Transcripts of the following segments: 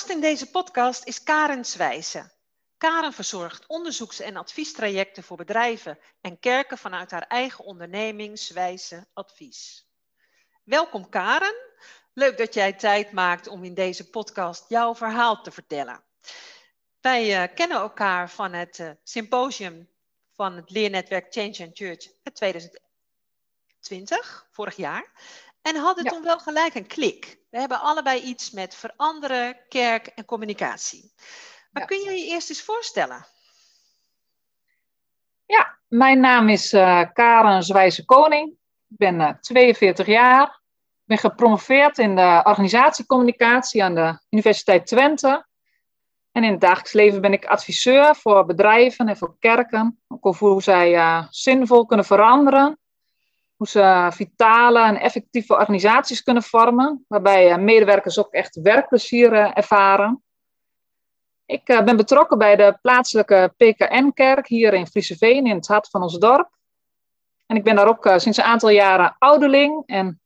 gast in deze podcast is Karen Zwijzen. Karen verzorgt onderzoeks- en adviestrajecten voor bedrijven en kerken vanuit haar eigen onderneming Zwijzen Advies. Welkom Karen. Leuk dat jij tijd maakt om in deze podcast jouw verhaal te vertellen. Wij uh, kennen elkaar van het uh, symposium van het leernetwerk Change and Church in 2020, vorig jaar. En hadden ja. toen wel gelijk een klik. We hebben allebei iets met veranderen, kerk en communicatie. Maar ja. kun je je eerst eens voorstellen? Ja, mijn naam is uh, Karen Zwijze-Koning. Ik ben uh, 42 jaar. Ik ben gepromoveerd in de organisatiecommunicatie aan de Universiteit Twente. En in het dagelijks leven ben ik adviseur voor bedrijven en voor kerken. Ook over hoe zij uh, zinvol kunnen veranderen hoe ze vitale en effectieve organisaties kunnen vormen, waarbij medewerkers ook echt werkplezier ervaren. Ik ben betrokken bij de plaatselijke PKN-kerk hier in Frieseveen, in het hart van ons dorp. En ik ben daar ook sinds een aantal jaren ouderling en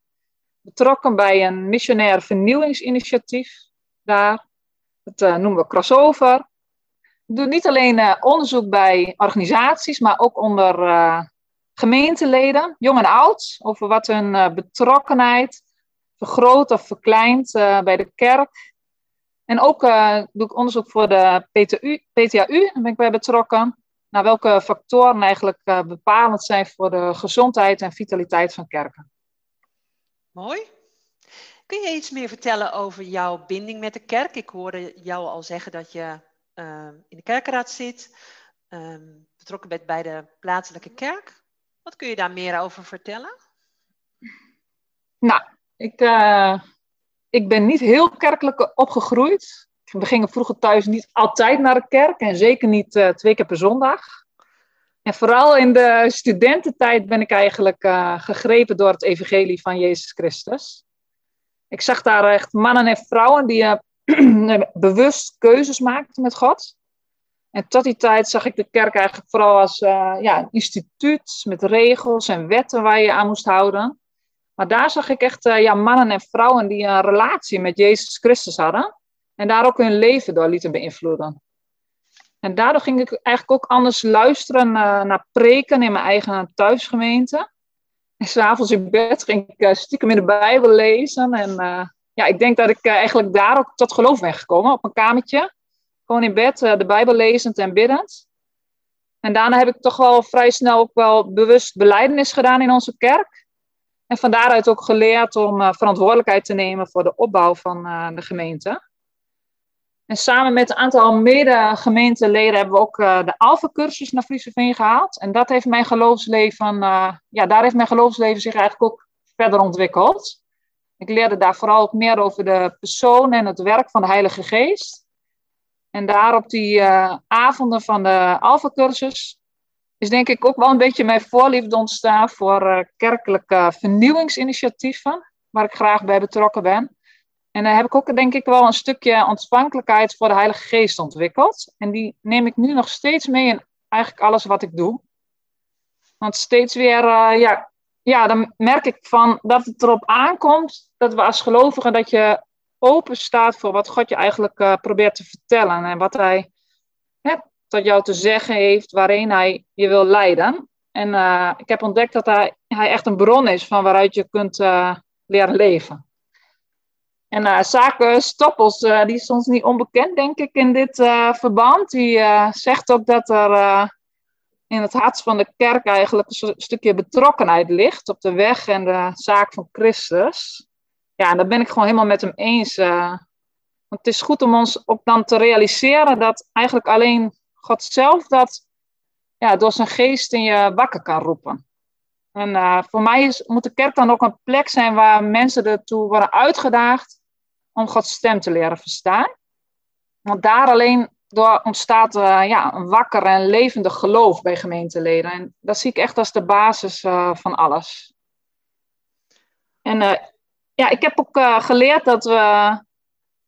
betrokken bij een missionair vernieuwingsinitiatief daar. Dat noemen we Crossover. Ik doe niet alleen onderzoek bij organisaties, maar ook onder gemeenteleden, jong en oud, over wat hun uh, betrokkenheid vergroot of verkleint uh, bij de kerk. En ook uh, doe ik onderzoek voor de PTU, PTAU, daar ben ik bij betrokken. Naar welke factoren eigenlijk bepalend zijn voor de gezondheid en vitaliteit van kerken. Mooi. Kun je iets meer vertellen over jouw binding met de kerk? Ik hoorde jou al zeggen dat je in de kerkenraad zit, um, betrokken bent bij de plaatselijke kerk. Wat kun je daar meer over vertellen? Nou, ik, uh, ik ben niet heel kerkelijk opgegroeid. We gingen vroeger thuis niet altijd naar de kerk en zeker niet uh, twee keer per zondag. En vooral in de studententijd ben ik eigenlijk uh, gegrepen door het evangelie van Jezus Christus. Ik zag daar echt mannen en vrouwen die bewust keuzes maakten met God. En tot die tijd zag ik de kerk eigenlijk vooral als uh, ja, een instituut met regels en wetten waar je aan moest houden. Maar daar zag ik echt uh, ja, mannen en vrouwen die een relatie met Jezus Christus hadden. En daar ook hun leven door lieten beïnvloeden. En daardoor ging ik eigenlijk ook anders luisteren uh, naar preken in mijn eigen thuisgemeente. En s'avonds in bed ging ik stiekem in de Bijbel lezen. En ja, ik denk dat ik eigenlijk daar ook tot geloof ben gekomen op een kamertje. Gewoon in bed, uh, de Bijbel lezend en biddend. En daarna heb ik toch wel vrij snel ook wel bewust beleidenis gedaan in onze kerk. En van daaruit ook geleerd om uh, verantwoordelijkheid te nemen voor de opbouw van uh, de gemeente. En samen met een aantal mede-gemeenteleden hebben we ook de Alpha-cursus naar Frieseveen gehaald. En dat heeft mijn geloofsleven, ja, daar heeft mijn geloofsleven zich eigenlijk ook verder ontwikkeld. Ik leerde daar vooral ook meer over de persoon en het werk van de Heilige Geest. En daar op die uh, avonden van de Alpha-cursus is denk ik ook wel een beetje mijn voorliefde ontstaan voor uh, kerkelijke vernieuwingsinitiatieven, waar ik graag bij betrokken ben. En daar heb ik ook denk ik wel een stukje ontvankelijkheid voor de Heilige Geest ontwikkeld. En die neem ik nu nog steeds mee in eigenlijk alles wat ik doe. Want steeds weer, uh, ja, ja, dan merk ik van dat het erop aankomt dat we als gelovigen dat je open staat voor wat God je eigenlijk uh, probeert te vertellen. En wat hij hè, tot jou te zeggen heeft, waarin hij je wil leiden. En uh, ik heb ontdekt dat hij, hij echt een bron is van waaruit je kunt uh, leren leven. En zaken Stoppels, die is soms niet onbekend, denk ik, in dit verband. Die zegt ook dat er in het hart van de kerk eigenlijk een stukje betrokkenheid ligt op de weg en de zaak van Christus ja, en daar ben ik gewoon helemaal met hem eens. Uh, want het is goed om ons ook dan te realiseren dat eigenlijk alleen God zelf dat ja, door zijn geest in je wakker kan roepen. En uh, voor mij is, moet de kerk dan ook een plek zijn waar mensen ertoe worden uitgedaagd om Gods stem te leren verstaan. Want daar alleen door ontstaat uh, ja, een wakker en levendig geloof bij gemeenteleden. En dat zie ik echt als de basis van alles. En ja, ik heb ook uh, geleerd dat we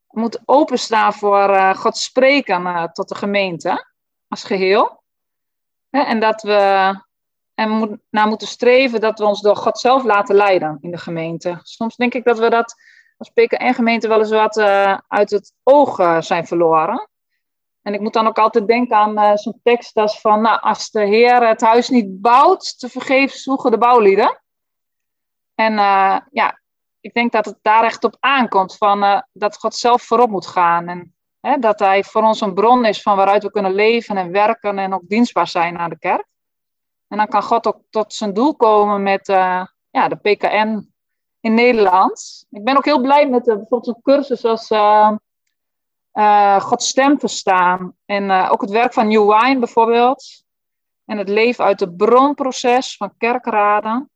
moeten openstaan voor uh, God spreken uh, tot de gemeente als geheel. Hè, en dat we en moet, naar moeten streven dat we ons door God zelf laten leiden in de gemeente. Soms denk ik dat we dat als PKN-gemeente wel eens wat uit het oog zijn verloren. En ik moet dan ook altijd denken aan zo'n tekst als van, nou, als de Heer het huis niet bouwt, te vergeefs zoeken de bouwlieden. En ja, ik denk dat het daar echt op aankomt, van, dat God zelf voorop moet gaan. En hè, dat Hij voor ons een bron is van waaruit we kunnen leven en werken en ook dienstbaar zijn aan de kerk. En dan kan God ook tot zijn doel komen met ja, de PKN in Nederland. Ik ben ook heel blij met uh, bijvoorbeeld een cursus als uh, uh, Gods stem verstaan. En ook het werk van New Wine bijvoorbeeld. En het leven uit het bronproces van kerkraden.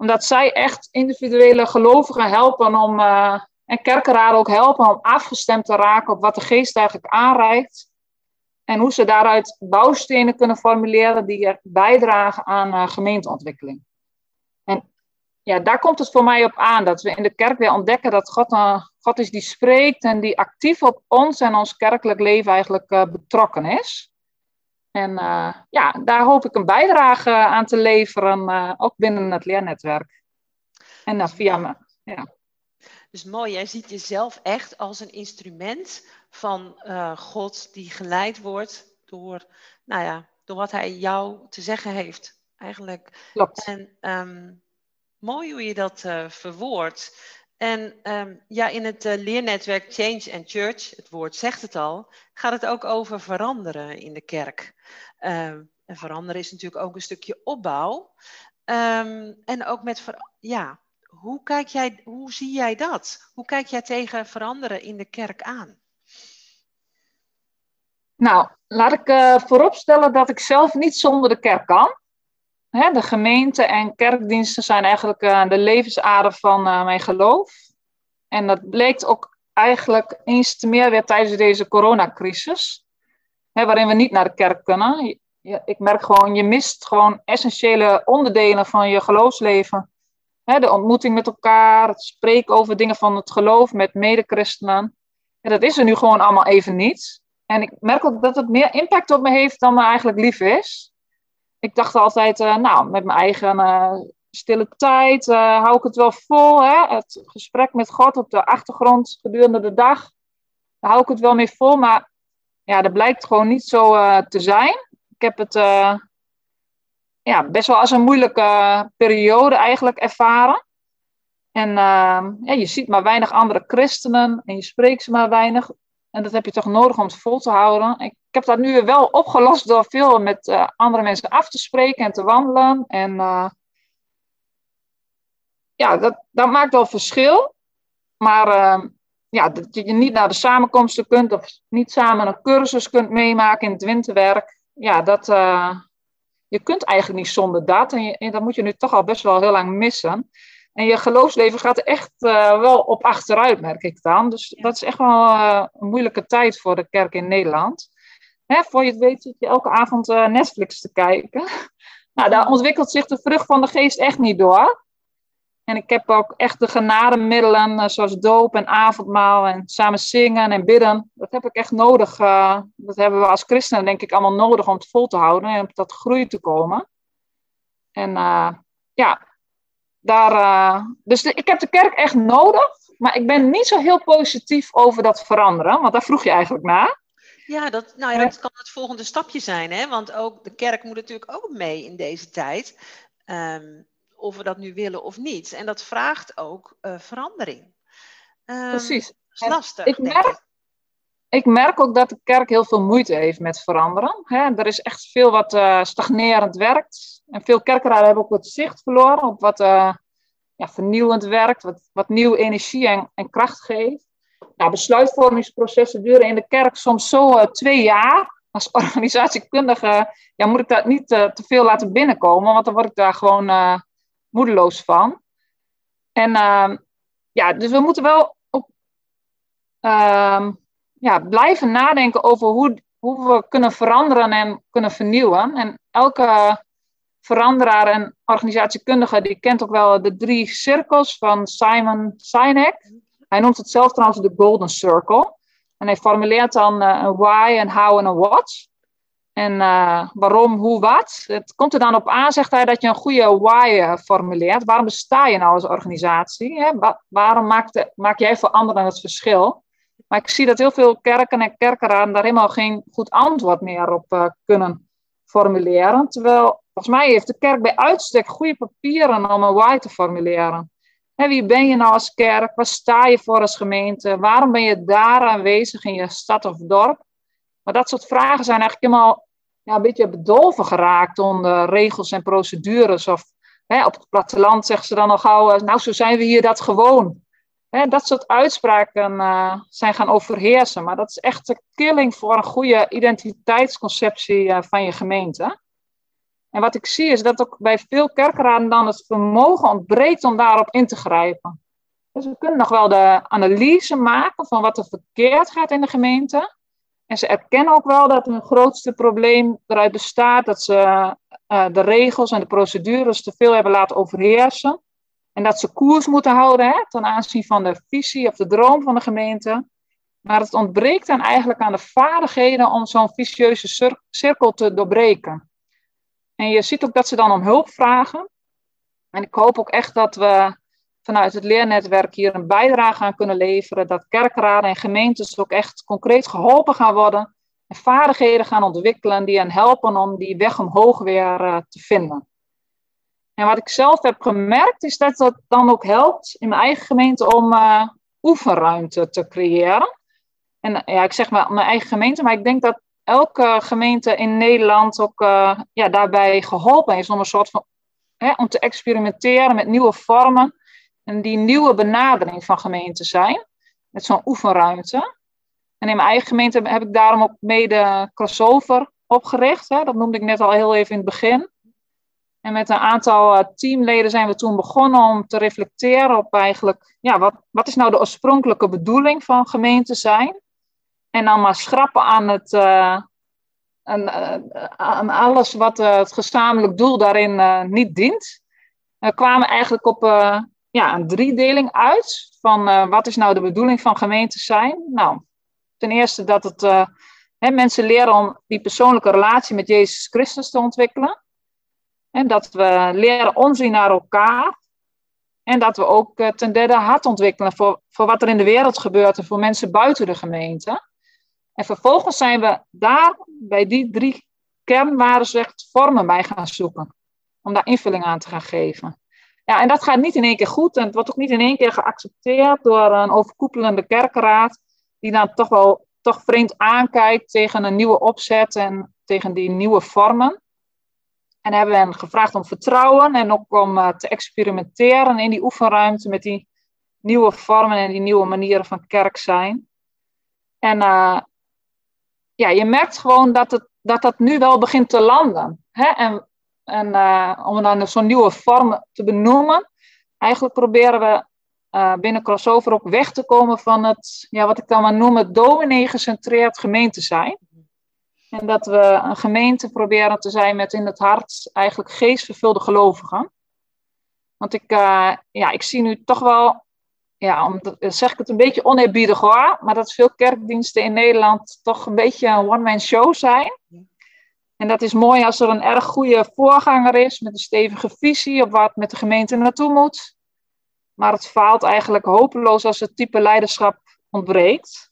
Omdat zij echt individuele gelovigen helpen om, en kerkraden ook helpen om afgestemd te raken op wat de geest eigenlijk aanreikt. En hoe ze daaruit bouwstenen kunnen formuleren die bijdragen aan gemeenteontwikkeling ja, daar komt het voor mij op aan. Dat we in de kerk weer ontdekken dat God, uh, God is die spreekt en die actief op ons en ons kerkelijk leven eigenlijk uh, betrokken is. En uh, ja, daar hoop ik een bijdrage aan te leveren, ook binnen het leernetwerk. En dan via me, ja. Dus mooi, jij ziet jezelf echt als een instrument van God die geleid wordt door, nou ja, door wat hij jou te zeggen heeft. Eigenlijk. Klopt. En um, Mooi hoe je dat verwoordt. En um, ja, in het uh, leernetwerk Change and Church, het woord zegt het al, gaat het ook over veranderen in de kerk. Um, en veranderen is natuurlijk ook een stukje opbouw. Um, en ook met, ja, hoe, kijk jij, hoe zie jij dat? Hoe kijk jij tegen veranderen in de kerk aan? Nou, laat ik uh, vooropstellen dat ik zelf niet zonder de kerk kan hè, de gemeente en kerkdiensten zijn eigenlijk uh, de levensader van uh, mijn geloof. En dat bleek ook eigenlijk eens te meer weer tijdens deze coronacrisis. Hè, waarin we niet naar de kerk kunnen. Ik merk gewoon, je mist gewoon essentiële onderdelen van je geloofsleven. Hè, de ontmoeting met elkaar, het spreken over dingen van het geloof met medechristenen. Ja, dat is er nu gewoon allemaal even niet. En ik merk ook dat het meer impact op me heeft dan me eigenlijk lief is ik dacht altijd, uh, nou, met mijn eigen uh, stille tijd uh, hou ik het wel vol. Hè? Het gesprek met God op de achtergrond gedurende de dag, daar hou ik het wel mee vol. Maar ja, dat blijkt gewoon niet zo te zijn. Ik heb het ja, best wel als een moeilijke periode eigenlijk ervaren. En ja, je ziet maar weinig andere christenen en je spreekt ze maar weinig. En dat heb je toch nodig om het vol te houden. Ik, heb dat nu wel opgelost door veel met uh, andere mensen af te spreken en te wandelen. En uh, ja, dat, dat maakt wel verschil. Maar uh, ja, dat je niet naar de samenkomsten kunt of niet samen een cursus kunt meemaken in het winterwerk. Ja, dat, je kunt eigenlijk niet zonder dat. En dat moet je nu toch al best wel heel lang missen. En je geloofsleven gaat echt uh, wel op achteruit, merk ik dan. Dus dat is echt wel uh, een moeilijke tijd voor de kerk in Nederland. Hè, voor je het weet zit je elke avond uh, Netflix te kijken. nou, daar ontwikkelt zich de vrucht van de geest echt niet door. En ik heb ook echt de genademiddelen, zoals doop en avondmaal en samen zingen en bidden. Dat heb ik echt nodig. dat hebben we als christenen denk ik allemaal nodig om het vol te houden en op dat groei te komen. En ja, daar, uh, dus ik heb de kerk echt nodig, maar ik ben niet zo heel positief over dat veranderen, want daar vroeg je eigenlijk naar. Ja, dat, nou ja, dat kan het volgende stapje zijn, hè? want ook de kerk moet natuurlijk ook mee in deze tijd, um, of we dat nu willen of niet. En dat vraagt ook uh, verandering. Um, Precies. Dat is lastig, ik merk, ik. merk ook dat de kerk heel veel moeite heeft met veranderen. Hè? Er is echt veel wat uh, stagnerend werkt. En veel kerkraden hebben ook wat zicht verloren op wat uh, ja, vernieuwend werkt, wat, wat nieuwe energie en, en kracht geeft. Besluitvormingsprocessen duren in de kerk soms zo uh, twee jaar. Als organisatiekundige ja, moet ik dat niet te veel laten binnenkomen, want dan word ik daar gewoon moedeloos van. En ehm, ja, dus we moeten wel op, ehm, ja, blijven nadenken over hoe, hoe we kunnen veranderen en kunnen vernieuwen. En elke veranderaar en organisatiekundige, die kent ook wel de drie cirkels van Simon Sinek. Hij noemt het zelf trouwens de Golden Circle. En hij formuleert dan uh, een why, een how en een what. En uh, waarom, hoe, wat. Het komt er dan op aan, zegt hij, dat je een goede why formuleert. Waarom besta je nou als organisatie? Hè? waarom maakt, maak jij voor anderen het verschil? Maar ik zie dat heel veel kerken en kerkenraden daar helemaal geen goed antwoord meer op uh, kunnen formuleren. Terwijl, volgens mij heeft de kerk bij uitstek goede papieren om een why te formuleren. Wie ben je nou als kerk? Waar sta je voor als gemeente? Waarom ben je daar aanwezig in je stad of dorp? Maar dat soort vragen zijn eigenlijk helemaal ja, een beetje bedolven geraakt onder regels en procedures. Of hè, op het platteland zeggen ze dan al gauw, eh, nou zo zijn we hier dat gewoon. Dat soort uitspraken uh, zijn gaan overheersen. Maar dat is echt de killing voor een goede identiteitsconceptie uh, van je gemeente. En wat ik zie is dat ook bij veel kerkraden dan het vermogen ontbreekt om daarop in te grijpen. Dus we kunnen nog wel de analyse maken van wat er verkeerd gaat in de gemeente. En ze erkennen ook wel dat hun grootste probleem eruit bestaat dat ze uh, de regels en de procedures te veel hebben laten overheersen. En dat ze koers moeten houden hè, ten aanzien van de visie of de droom van de gemeente. Maar het ontbreekt dan eigenlijk aan de vaardigheden om zo'n vicieuze cirkel te doorbreken. En je ziet ook dat ze dan om hulp vragen. En ik hoop ook echt dat we vanuit het leernetwerk hier een bijdrage aan kunnen leveren. Dat kerkraden en gemeentes ook echt concreet geholpen gaan worden. En vaardigheden gaan ontwikkelen die hen helpen om die weg omhoog weer uh, te vinden. En wat ik zelf heb gemerkt is dat dat dan ook helpt in mijn eigen gemeente om uh, oefenruimte te creëren. En ja, ik zeg maar mijn eigen gemeente, maar ik denk dat elke gemeente in Nederland ook uh, ja, daarbij geholpen is om een soort van hè, om te experimenteren met nieuwe vormen en die nieuwe benadering van gemeenten zijn, met zo'n oefenruimte. En in mijn eigen gemeente heb ik daarom ook mede crossover opgericht. Hè. Dat noemde ik net al heel even in het begin. En met een aantal uh, teamleden zijn we toen begonnen om te reflecteren op eigenlijk, ja, wat, wat is nou de oorspronkelijke bedoeling van gemeente zijn? En dan maar schrappen aan, het, uh, aan, uh, aan alles wat het gezamenlijk doel daarin niet dient. We kwamen eigenlijk op ja, een driedeling uit van wat is nou de bedoeling van gemeente zijn. Nou, ten eerste dat het, hè, mensen leren om die persoonlijke relatie met Jezus Christus te ontwikkelen. En dat we leren omzien naar elkaar. En dat we ook uh, ten derde hart ontwikkelen voor, voor wat er in de wereld gebeurt en voor mensen buiten de gemeente. En vervolgens zijn we daar bij die drie kernwaarden echt vormen bij gaan zoeken. Om daar invulling aan te gaan geven. Ja, en dat gaat niet in één keer goed. En het wordt ook niet in één keer geaccepteerd door een overkoepelende kerkraad, die dan toch wel toch vreemd aankijkt tegen een nieuwe opzet en tegen die nieuwe vormen. En hebben hen gevraagd om vertrouwen en ook om uh, te experimenteren in die oefenruimte met die nieuwe vormen en die nieuwe manieren van kerk zijn. En uh, ja, je merkt gewoon dat, het, dat dat nu wel begint te landen. Hè? En en uh, om dan zo'n nieuwe vorm te benoemen, eigenlijk proberen we binnen Crossover ook weg te komen van het, ja, wat ik dan maar noem, het dominee-gecentreerd gemeente zijn. En dat we een gemeente proberen te zijn met in het hart eigenlijk geestvervulde gelovigen. Want ik, uh, ja, ik zie nu toch wel, ja, om, zeg ik het een beetje oneerbiedig hoor, maar dat veel kerkdiensten in Nederland toch een beetje een one-man show zijn. En dat is mooi als er een erg goede voorganger is met een stevige visie op waar het met de gemeente naartoe moet. Maar het faalt eigenlijk hopeloos als het type leiderschap ontbreekt.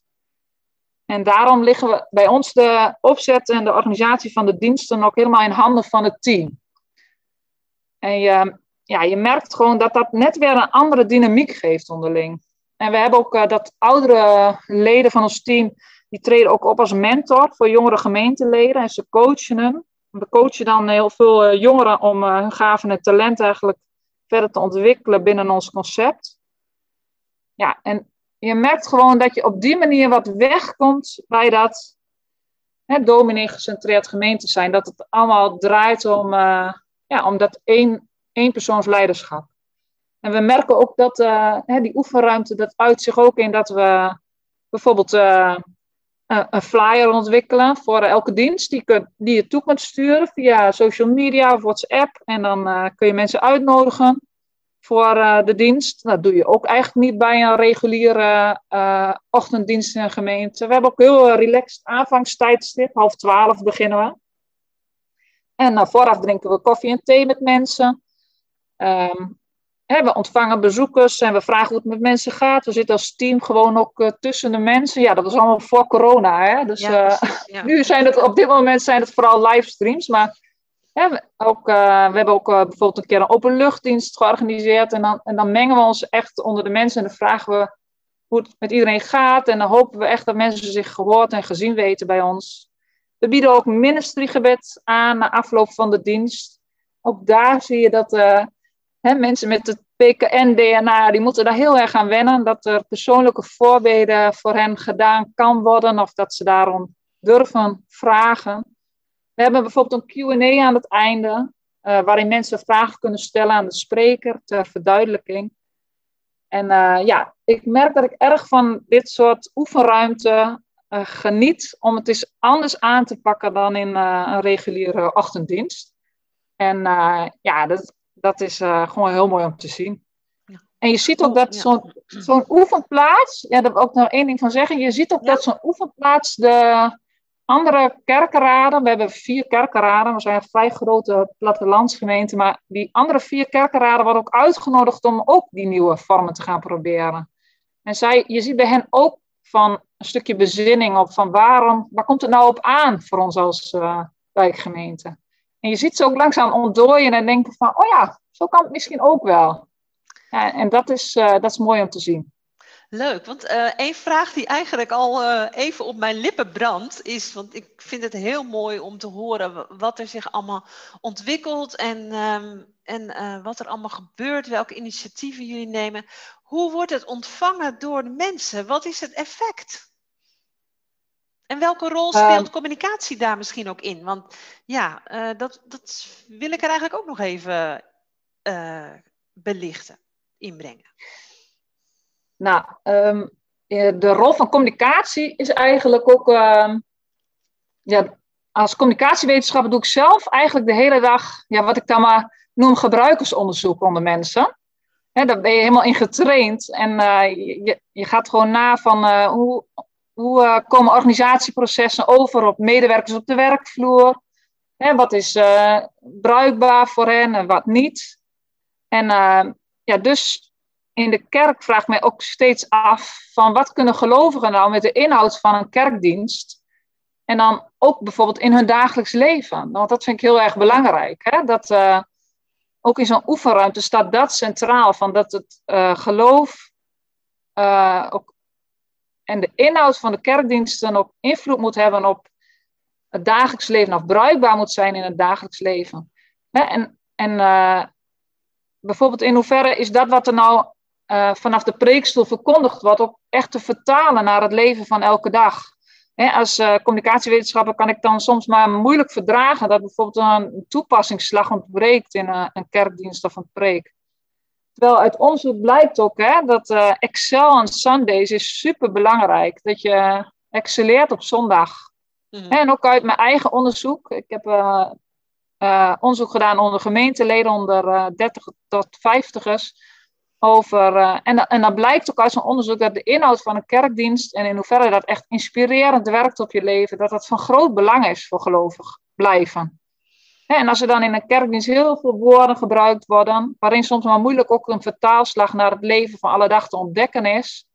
En daarom liggen we bij ons de opzet en de organisatie van de diensten ook helemaal in handen van het team. En je, ja, je merkt gewoon dat dat net weer een andere dynamiek geeft onderling. En we hebben ook uh, dat oudere leden van ons team die treden ook op als mentor voor jongere gemeenteleden en ze coachen hen. We coachen dan heel veel eh, jongeren om uh, hun gaven en talent eigenlijk verder te ontwikkelen binnen ons concept. Ja, en je merkt gewoon dat je op die manier wat wegkomt bij dat hè, dominee-gecentreerd gemeente zijn. Dat het allemaal draait om, uh, ja, om dat één, één persoons leiderschap. En we merken ook dat uh, hè, die oefenruimte, dat uit zich ook in dat we bijvoorbeeld uh, een flyer ontwikkelen voor elke dienst die, die je toe kunt sturen via social media of WhatsApp. En dan kun je mensen uitnodigen voor uh, de dienst. Dat doe je ook eigenlijk niet bij een reguliere uh, ochtenddienst in een gemeente. We hebben ook heel relaxed aanvangstijdstip, half twaalf beginnen we. En vooraf drinken we koffie en thee met mensen. Um, we ontvangen bezoekers en we vragen hoe het met mensen gaat. We zitten als team gewoon ook tussen de mensen. Ja, dat was allemaal voor corona. Hè? Dus ja, nu zijn het op dit moment zijn het vooral livestreams. Maar ook, we hebben ook bijvoorbeeld een keer een openluchtdienst georganiseerd. En dan, en dan mengen we ons echt onder de mensen en dan vragen we hoe het met iedereen gaat. En dan hopen we echt dat mensen zich gehoord en gezien weten bij ons. We bieden ook ministrygebed aan na afloop van de dienst. Ook daar zie je dat uh, hè, mensen met het PKN-DNA, die moeten daar heel erg aan wennen. Dat er persoonlijke voorbeden voor hen gedaan kan worden. Of dat ze daarom durven vragen. We hebben bijvoorbeeld een Q&A aan het einde. Uh, waarin mensen vragen kunnen stellen aan de spreker ter verduidelijking. En uh, ja, ik merk dat ik erg van dit soort oefenruimte uh, geniet om het eens anders aan te pakken dan in een reguliere ochtenddienst. En ja, dat, dat is gewoon heel mooi om te zien. Ja. En je ziet ook dat zo'n zo'n oefenplaats, ja, daar wil ik nog één ding van zeggen. Je ziet ook ja. dat zo'n oefenplaats de, andere kerkenraden, we hebben vier kerkenraden, we zijn een vrij grote plattelandsgemeente, maar die andere vier kerkenraden worden ook uitgenodigd om ook die nieuwe vormen te gaan proberen. En zij, je ziet bij hen ook van een stukje bezinning op van waarom, waar komt het nou op aan voor ons als uh, wijkgemeente? En je ziet ze ook langzaam ontdooien en denken van, oh ja, zo kan het misschien ook wel. Ja, en dat is, uh, dat is mooi om te zien. Leuk, want uh, een vraag die eigenlijk al uh, even op mijn lippen brandt is, want ik vind het heel mooi om te horen wat er zich allemaal ontwikkelt en, um, en uh, wat er allemaal gebeurt, welke initiatieven jullie nemen. Hoe wordt het ontvangen door de mensen? Wat is het effect? En welke rol speelt um, communicatie daar misschien ook in? Want ja, dat, dat wil ik er eigenlijk ook nog even belichten, inbrengen. Nou, um, de rol van communicatie is eigenlijk ook. Uh, ja, als communicatiewetenschapper doe ik zelf eigenlijk de hele dag. Ja, wat ik dan maar noem gebruikersonderzoek onder mensen. Daar ben je helemaal in getraind. En uh, je, je gaat gewoon na van uh, hoe, hoe komen organisatieprocessen over op medewerkers op de werkvloer. He, wat is bruikbaar voor hen en wat niet. En ja, dus in de kerk vraag mij ook steeds af van wat kunnen gelovigen nou met de inhoud van een kerkdienst en dan ook bijvoorbeeld in hun dagelijks leven. Want dat vind ik heel erg belangrijk. Hè? Dat uh, ook in zo'n oefenruimte staat dat centraal, van dat het uh, geloof uh, ook, en de inhoud van de kerkdiensten ook invloed moet hebben op het dagelijks leven, of bruikbaar moet zijn in het dagelijks leven. Hè? En, en bijvoorbeeld in hoeverre is dat wat er nou uh, vanaf de preekstoel verkondigd wordt, ook echt te vertalen naar het leven van elke dag. als uh, communicatiewetenschapper kan ik dan soms maar moeilijk verdragen dat bijvoorbeeld een toepassingsslag ontbreekt in een, een kerkdienst of een preek. Terwijl uit onderzoek blijkt ook hè, dat uh, Excel on Sundays is super belangrijk. Dat je excelleert op zondag. Mm. En ook uit mijn eigen onderzoek. Ik heb onderzoek gedaan onder gemeenteleden, onder 30 tot 50ers over. Uh, en, en dan blijkt ook uit zo'n onderzoek dat de inhoud van een kerkdienst en in hoeverre dat echt inspirerend werkt op je leven, dat dat van groot belang is voor gelovig blijven. En als er dan in een kerkdienst heel veel woorden gebruikt worden, waarin soms maar moeilijk ook een vertaalslag naar het leven van alle dag te ontdekken is,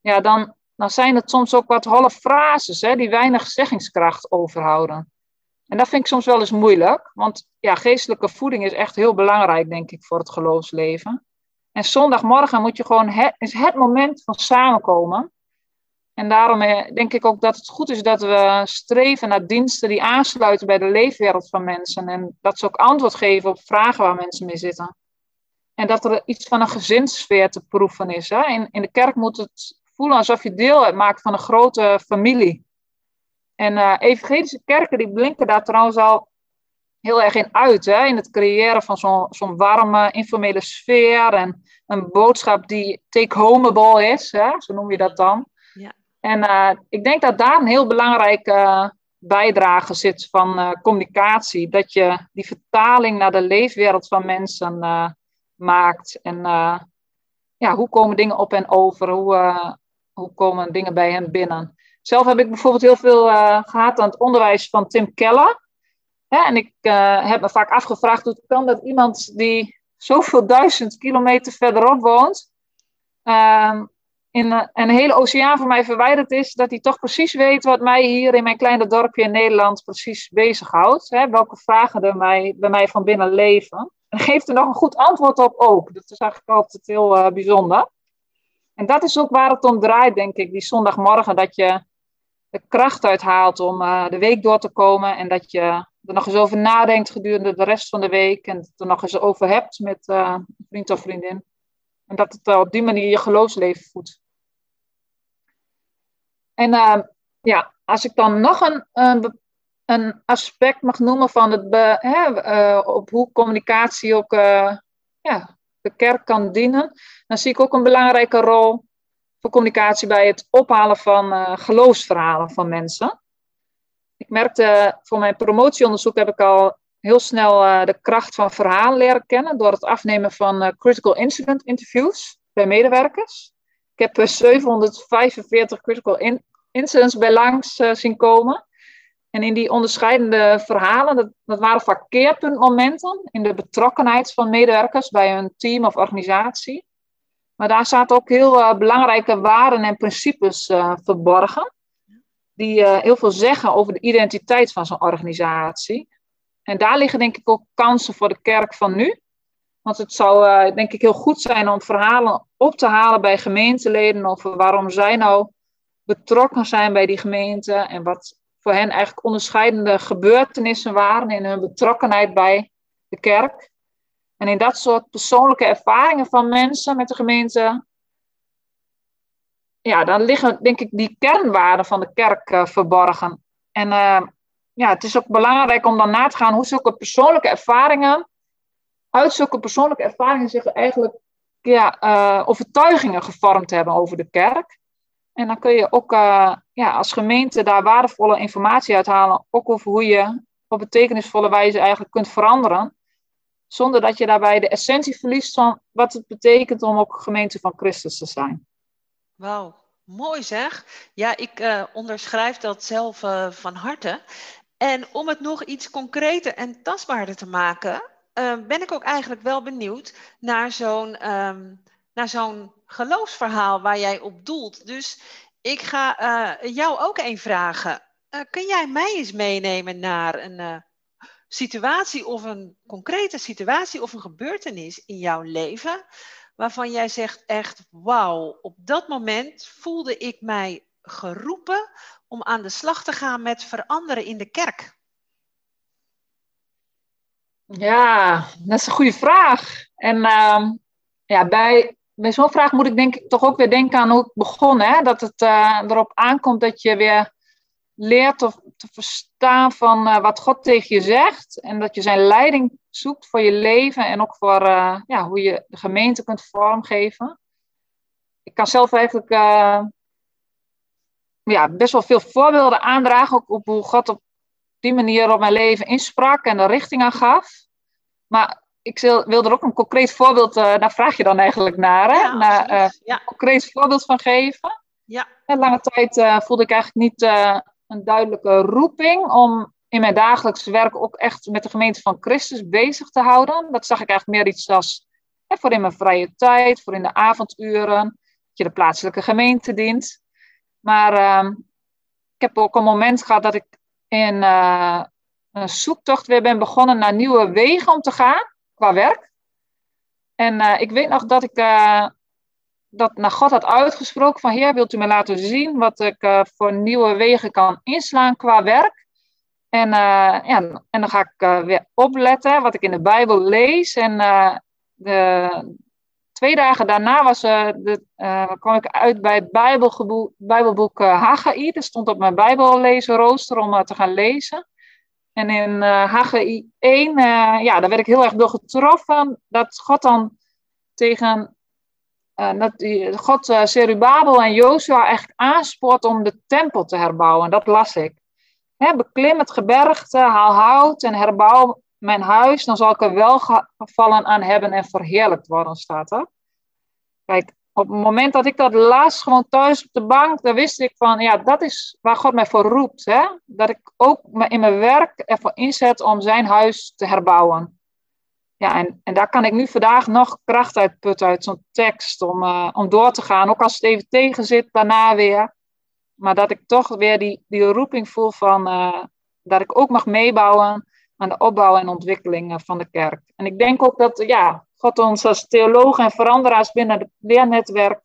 ja, dan, dan zijn het soms ook wat holle frases hè, die weinig zeggingskracht overhouden. En dat vind ik soms wel eens moeilijk, want ja, geestelijke voeding is echt heel belangrijk, denk ik, voor het geloofsleven. En zondagmorgen moet je gewoon het, is het moment van samenkomen. En daarom eh, denk ik ook dat het goed is dat we streven naar diensten die aansluiten bij de leefwereld van mensen. En dat ze ook antwoord geven op vragen waar mensen mee zitten. En dat er iets van een gezinssfeer te proeven is. Hè? In, in de kerk moet het voelen alsof je deel uitmaakt van een grote familie. En uh, evangelische kerken die blinken daar trouwens al heel erg in uit. Hè? In het creëren van zo'n zo'n warme, informele sfeer. En een boodschap die take-homeable is. Hè? Zo noem je dat dan. Ja. En uh, ik denk dat daar een heel belangrijke uh, bijdrage zit van uh, communicatie. Dat je die vertaling naar de leefwereld van mensen maakt. En ja, hoe komen dingen op en over? Hoe, hoe komen dingen bij hen binnen? Zelf heb ik bijvoorbeeld heel veel gehad aan het onderwijs van Tim Keller. En ik heb me vaak afgevraagd hoe het kan dat iemand die zoveel duizend kilometer verderop woont, ehm, in een, een, hele oceaan van mij verwijderd is, dat hij toch precies weet wat mij hier in mijn kleine dorpje in Nederland precies bezighoudt. Hè, welke vragen er mij, bij mij van binnen leven. En geeft er nog een goed antwoord op ook. Dat is eigenlijk altijd heel uh, bijzonder. En dat is ook waar het om draait, denk ik, die zondagmorgen. Dat je de kracht uithaalt om uh, de week door te komen. En dat je er nog eens over nadenkt gedurende de rest van de week. En het er nog eens over hebt met een vriend of vriendin. En dat het op die manier je geloofsleven voedt. En uh, ja, als ik dan nog een, een, een, aspect mag noemen van het op hoe communicatie ook ja, de kerk kan dienen, dan zie ik ook een belangrijke rol voor communicatie bij het ophalen van geloofsverhalen van mensen. Ik merkte voor mijn promotieonderzoek heb ik al heel snel de kracht van verhalen leren kennen door het afnemen van critical incident interviews bij medewerkers. Ik heb 745 critical in incidents bij langs zien komen. En in die onderscheidende verhalen, dat, dat waren vaak keerpuntmomenten in de betrokkenheid van medewerkers bij hun team of organisatie. Maar daar zaten ook heel belangrijke waarden en principes verborgen, die heel veel zeggen over de identiteit van zo'n organisatie. En daar liggen denk ik ook kansen voor de kerk van nu. Want het zou denk ik heel goed zijn om verhalen op te halen bij gemeenteleden over waarom zij nou betrokken zijn bij die gemeente en wat voor hen eigenlijk onderscheidende gebeurtenissen waren in hun betrokkenheid bij de kerk. En in dat soort persoonlijke ervaringen van mensen met de gemeente, ja, dan liggen denk ik die kernwaarden van de kerk uh, verborgen. En uh, ja, het is ook belangrijk om dan na te gaan hoe zulke persoonlijke ervaringen, uit zulke persoonlijke ervaringen zich eigenlijk ja, uh, overtuigingen gevormd hebben over de kerk. En dan kun je ook ja, als gemeente daar waardevolle informatie uithalen, ook over hoe je op betekenisvolle wijze eigenlijk kunt veranderen, zonder dat je daarbij de essentie verliest van wat het betekent om ook gemeente van Christus te zijn. Wauw, mooi zeg. Ja, ik uh, onderschrijf dat zelf uh, van harte. En om het nog iets concreter en tastbaarder te maken, ben ik ook eigenlijk wel benieuwd naar zo'n um, naar zo'n geloofsverhaal waar jij op doelt. Dus ik ga jou ook een vragen. Kun jij mij eens meenemen naar een situatie of een concrete situatie of een gebeurtenis in jouw leven waarvan jij zegt echt, wauw, op dat moment voelde ik mij geroepen om aan de slag te gaan met veranderen in de kerk? Ja, dat is een goede vraag. En uh, ja, bij bij zo'n vraag moet ik denk ik toch ook weer denken aan hoe ik begon. Hè? Dat het uh, erop aankomt dat je weer leert of te verstaan van uh, wat God tegen je zegt. En dat je zijn leiding zoekt voor je leven en ook voor uh, ja, hoe je de gemeente kunt vormgeven. Ik kan zelf eigenlijk ja, best wel veel voorbeelden aandragen. Ook op hoe God op die manier op mijn leven insprak en de richting aan gaf. Maar ik wil er ook een concreet voorbeeld, daar vraag je dan eigenlijk naar, hè? Ja, naar ja. een concreet voorbeeld van geven. Ja. En lange tijd uh, voelde ik eigenlijk niet een duidelijke roeping om in mijn dagelijks werk ook echt met de gemeente van Christus bezig te houden. Dat zag ik eigenlijk meer iets als hè, voor in mijn vrije tijd, voor in de avonduren, dat je de plaatselijke gemeente dient. Maar ehm, ik heb ook een moment gehad dat ik in een zoektocht weer ben begonnen naar nieuwe wegen om te gaan qua werk. En uh, ik weet nog dat ik uh, dat naar God had uitgesproken van Heer, wilt u me laten zien wat ik uh, voor nieuwe wegen kan inslaan qua werk. En, ja, en dan ga ik weer opletten wat ik in de Bijbel lees. En de twee dagen daarna was, de, kwam ik uit bij het Bijbelboek, Haggai. Dat stond op mijn Bijbellezenrooster om te gaan lezen. En in uh, HGI 1, uh, ja, daar werd ik heel erg door getroffen. Dat God dan tegen, uh, God uh, Serubabel en Jozua echt aanspoort om de tempel te herbouwen. Dat las ik. Beklim het gebergte, haal hout en herbouw mijn huis. Dan zal ik er wel gevallen aan hebben en verheerlijkt worden, staat er. Kijk, op het moment dat ik dat las, gewoon thuis op de bank, dan wist ik van, ja, dat is waar God mij voor roept. Hè? Dat ik ook in mijn werk ervoor inzet om zijn huis te herbouwen. Ja, en, en daar kan ik nu vandaag nog kracht uit putten uit zo'n tekst om, uh, om door te gaan. Ook als het even tegen zit, daarna weer. Maar dat ik toch weer die, die roeping voel van uh, dat ik ook mag meebouwen aan de opbouw en ontwikkeling van de kerk. En ik denk ook dat ja, God ons als theologen en veranderaars binnen het leernetwerk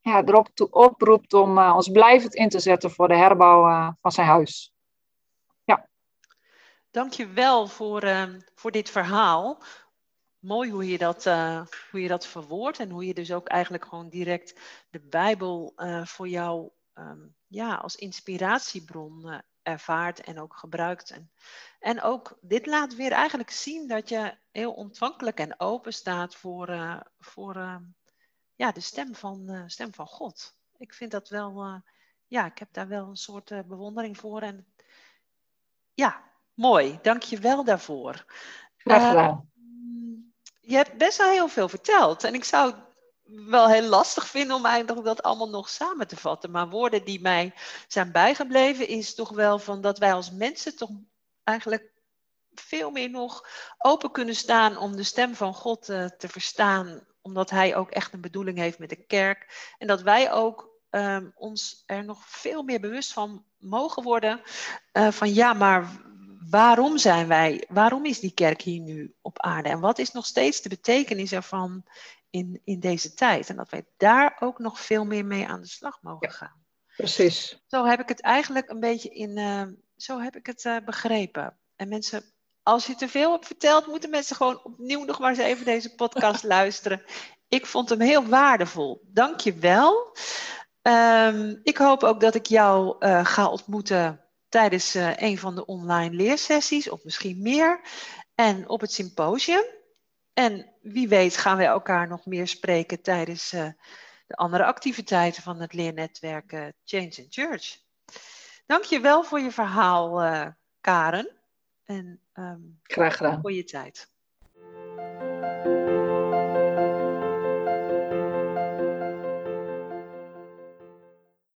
ja, erop toe oproept om ons blijvend in te zetten voor de herbouw van zijn huis. Ja. Dank je wel voor, uh, voor dit verhaal. Mooi hoe je, dat, hoe je dat verwoordt en hoe je dus ook eigenlijk gewoon direct de Bijbel voor jou um, ja, als inspiratiebron ervaart en ook gebruikt. En, en ook dit laat weer eigenlijk zien dat je heel ontvankelijk en open staat voor, uh, voor uh, ja, de stem van, uh, stem van God. Ik vind dat wel, ja, ik heb daar wel een soort bewondering voor. En ja, mooi. Dank je wel daarvoor. Graag gedaan. je hebt best wel heel veel verteld. En ik zou wel heel lastig vinden om eigenlijk dat allemaal nog samen te vatten. Maar woorden die mij zijn bijgebleven is toch wel van dat wij als mensen toch eigenlijk veel meer nog open kunnen staan om de stem van God uh, te verstaan. Omdat Hij ook echt een bedoeling heeft met de kerk. En dat wij ook um, ons er nog veel meer bewust van mogen worden. Uh, van ja, maar waarom zijn wij, waarom is die kerk hier nu op aarde? En wat is nog steeds de betekenis ervan in, in deze tijd. En dat wij daar ook nog veel meer mee aan de slag mogen gaan. Precies. Zo heb ik het eigenlijk een beetje in, uh, zo heb ik het uh, begrepen. En mensen, als je te veel hebt verteld, moeten mensen gewoon opnieuw nog maar eens even deze podcast luisteren. Ik vond hem heel waardevol. Dank je wel. Um, ik hoop ook dat ik jou uh, ga ontmoeten tijdens een van de online leersessies, of misschien meer. En op het symposium. En wie weet gaan we elkaar nog meer spreken tijdens uh, de andere activiteiten van het leernetwerk uh, Change in Church. Dank je wel voor je verhaal, Karen. En um, Graag gedaan. voor je tijd.